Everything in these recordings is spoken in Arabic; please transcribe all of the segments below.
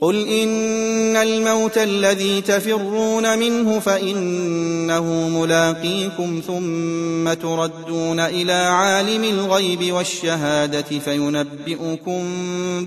قل إن الموت الذي تفرون منه فإنه ملاقيكم ثم تردون إلى عالم الغيب والشهادة فينبئكم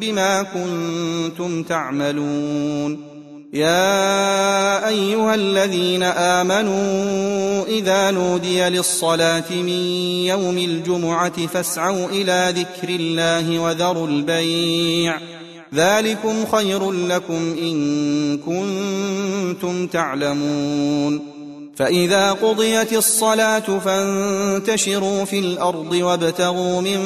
بما كنتم تعملون يا أيها الذين آمنوا إذا نودي للصلاة من يوم الجمعة فاسعوا إلى ذكر الله وذروا البيع ذلكم خير لكم إن كنتم تعلمون فإذا قضيت الصلاة فانتشروا في الأرض وابتغوا من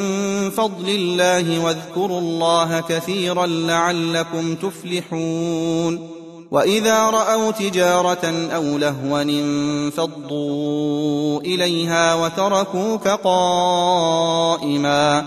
فضل الله واذكروا الله كثيرا لعلكم تفلحون وإذا رأوا تجارة أو لهوا انفضوا إليها وتركوك قائماً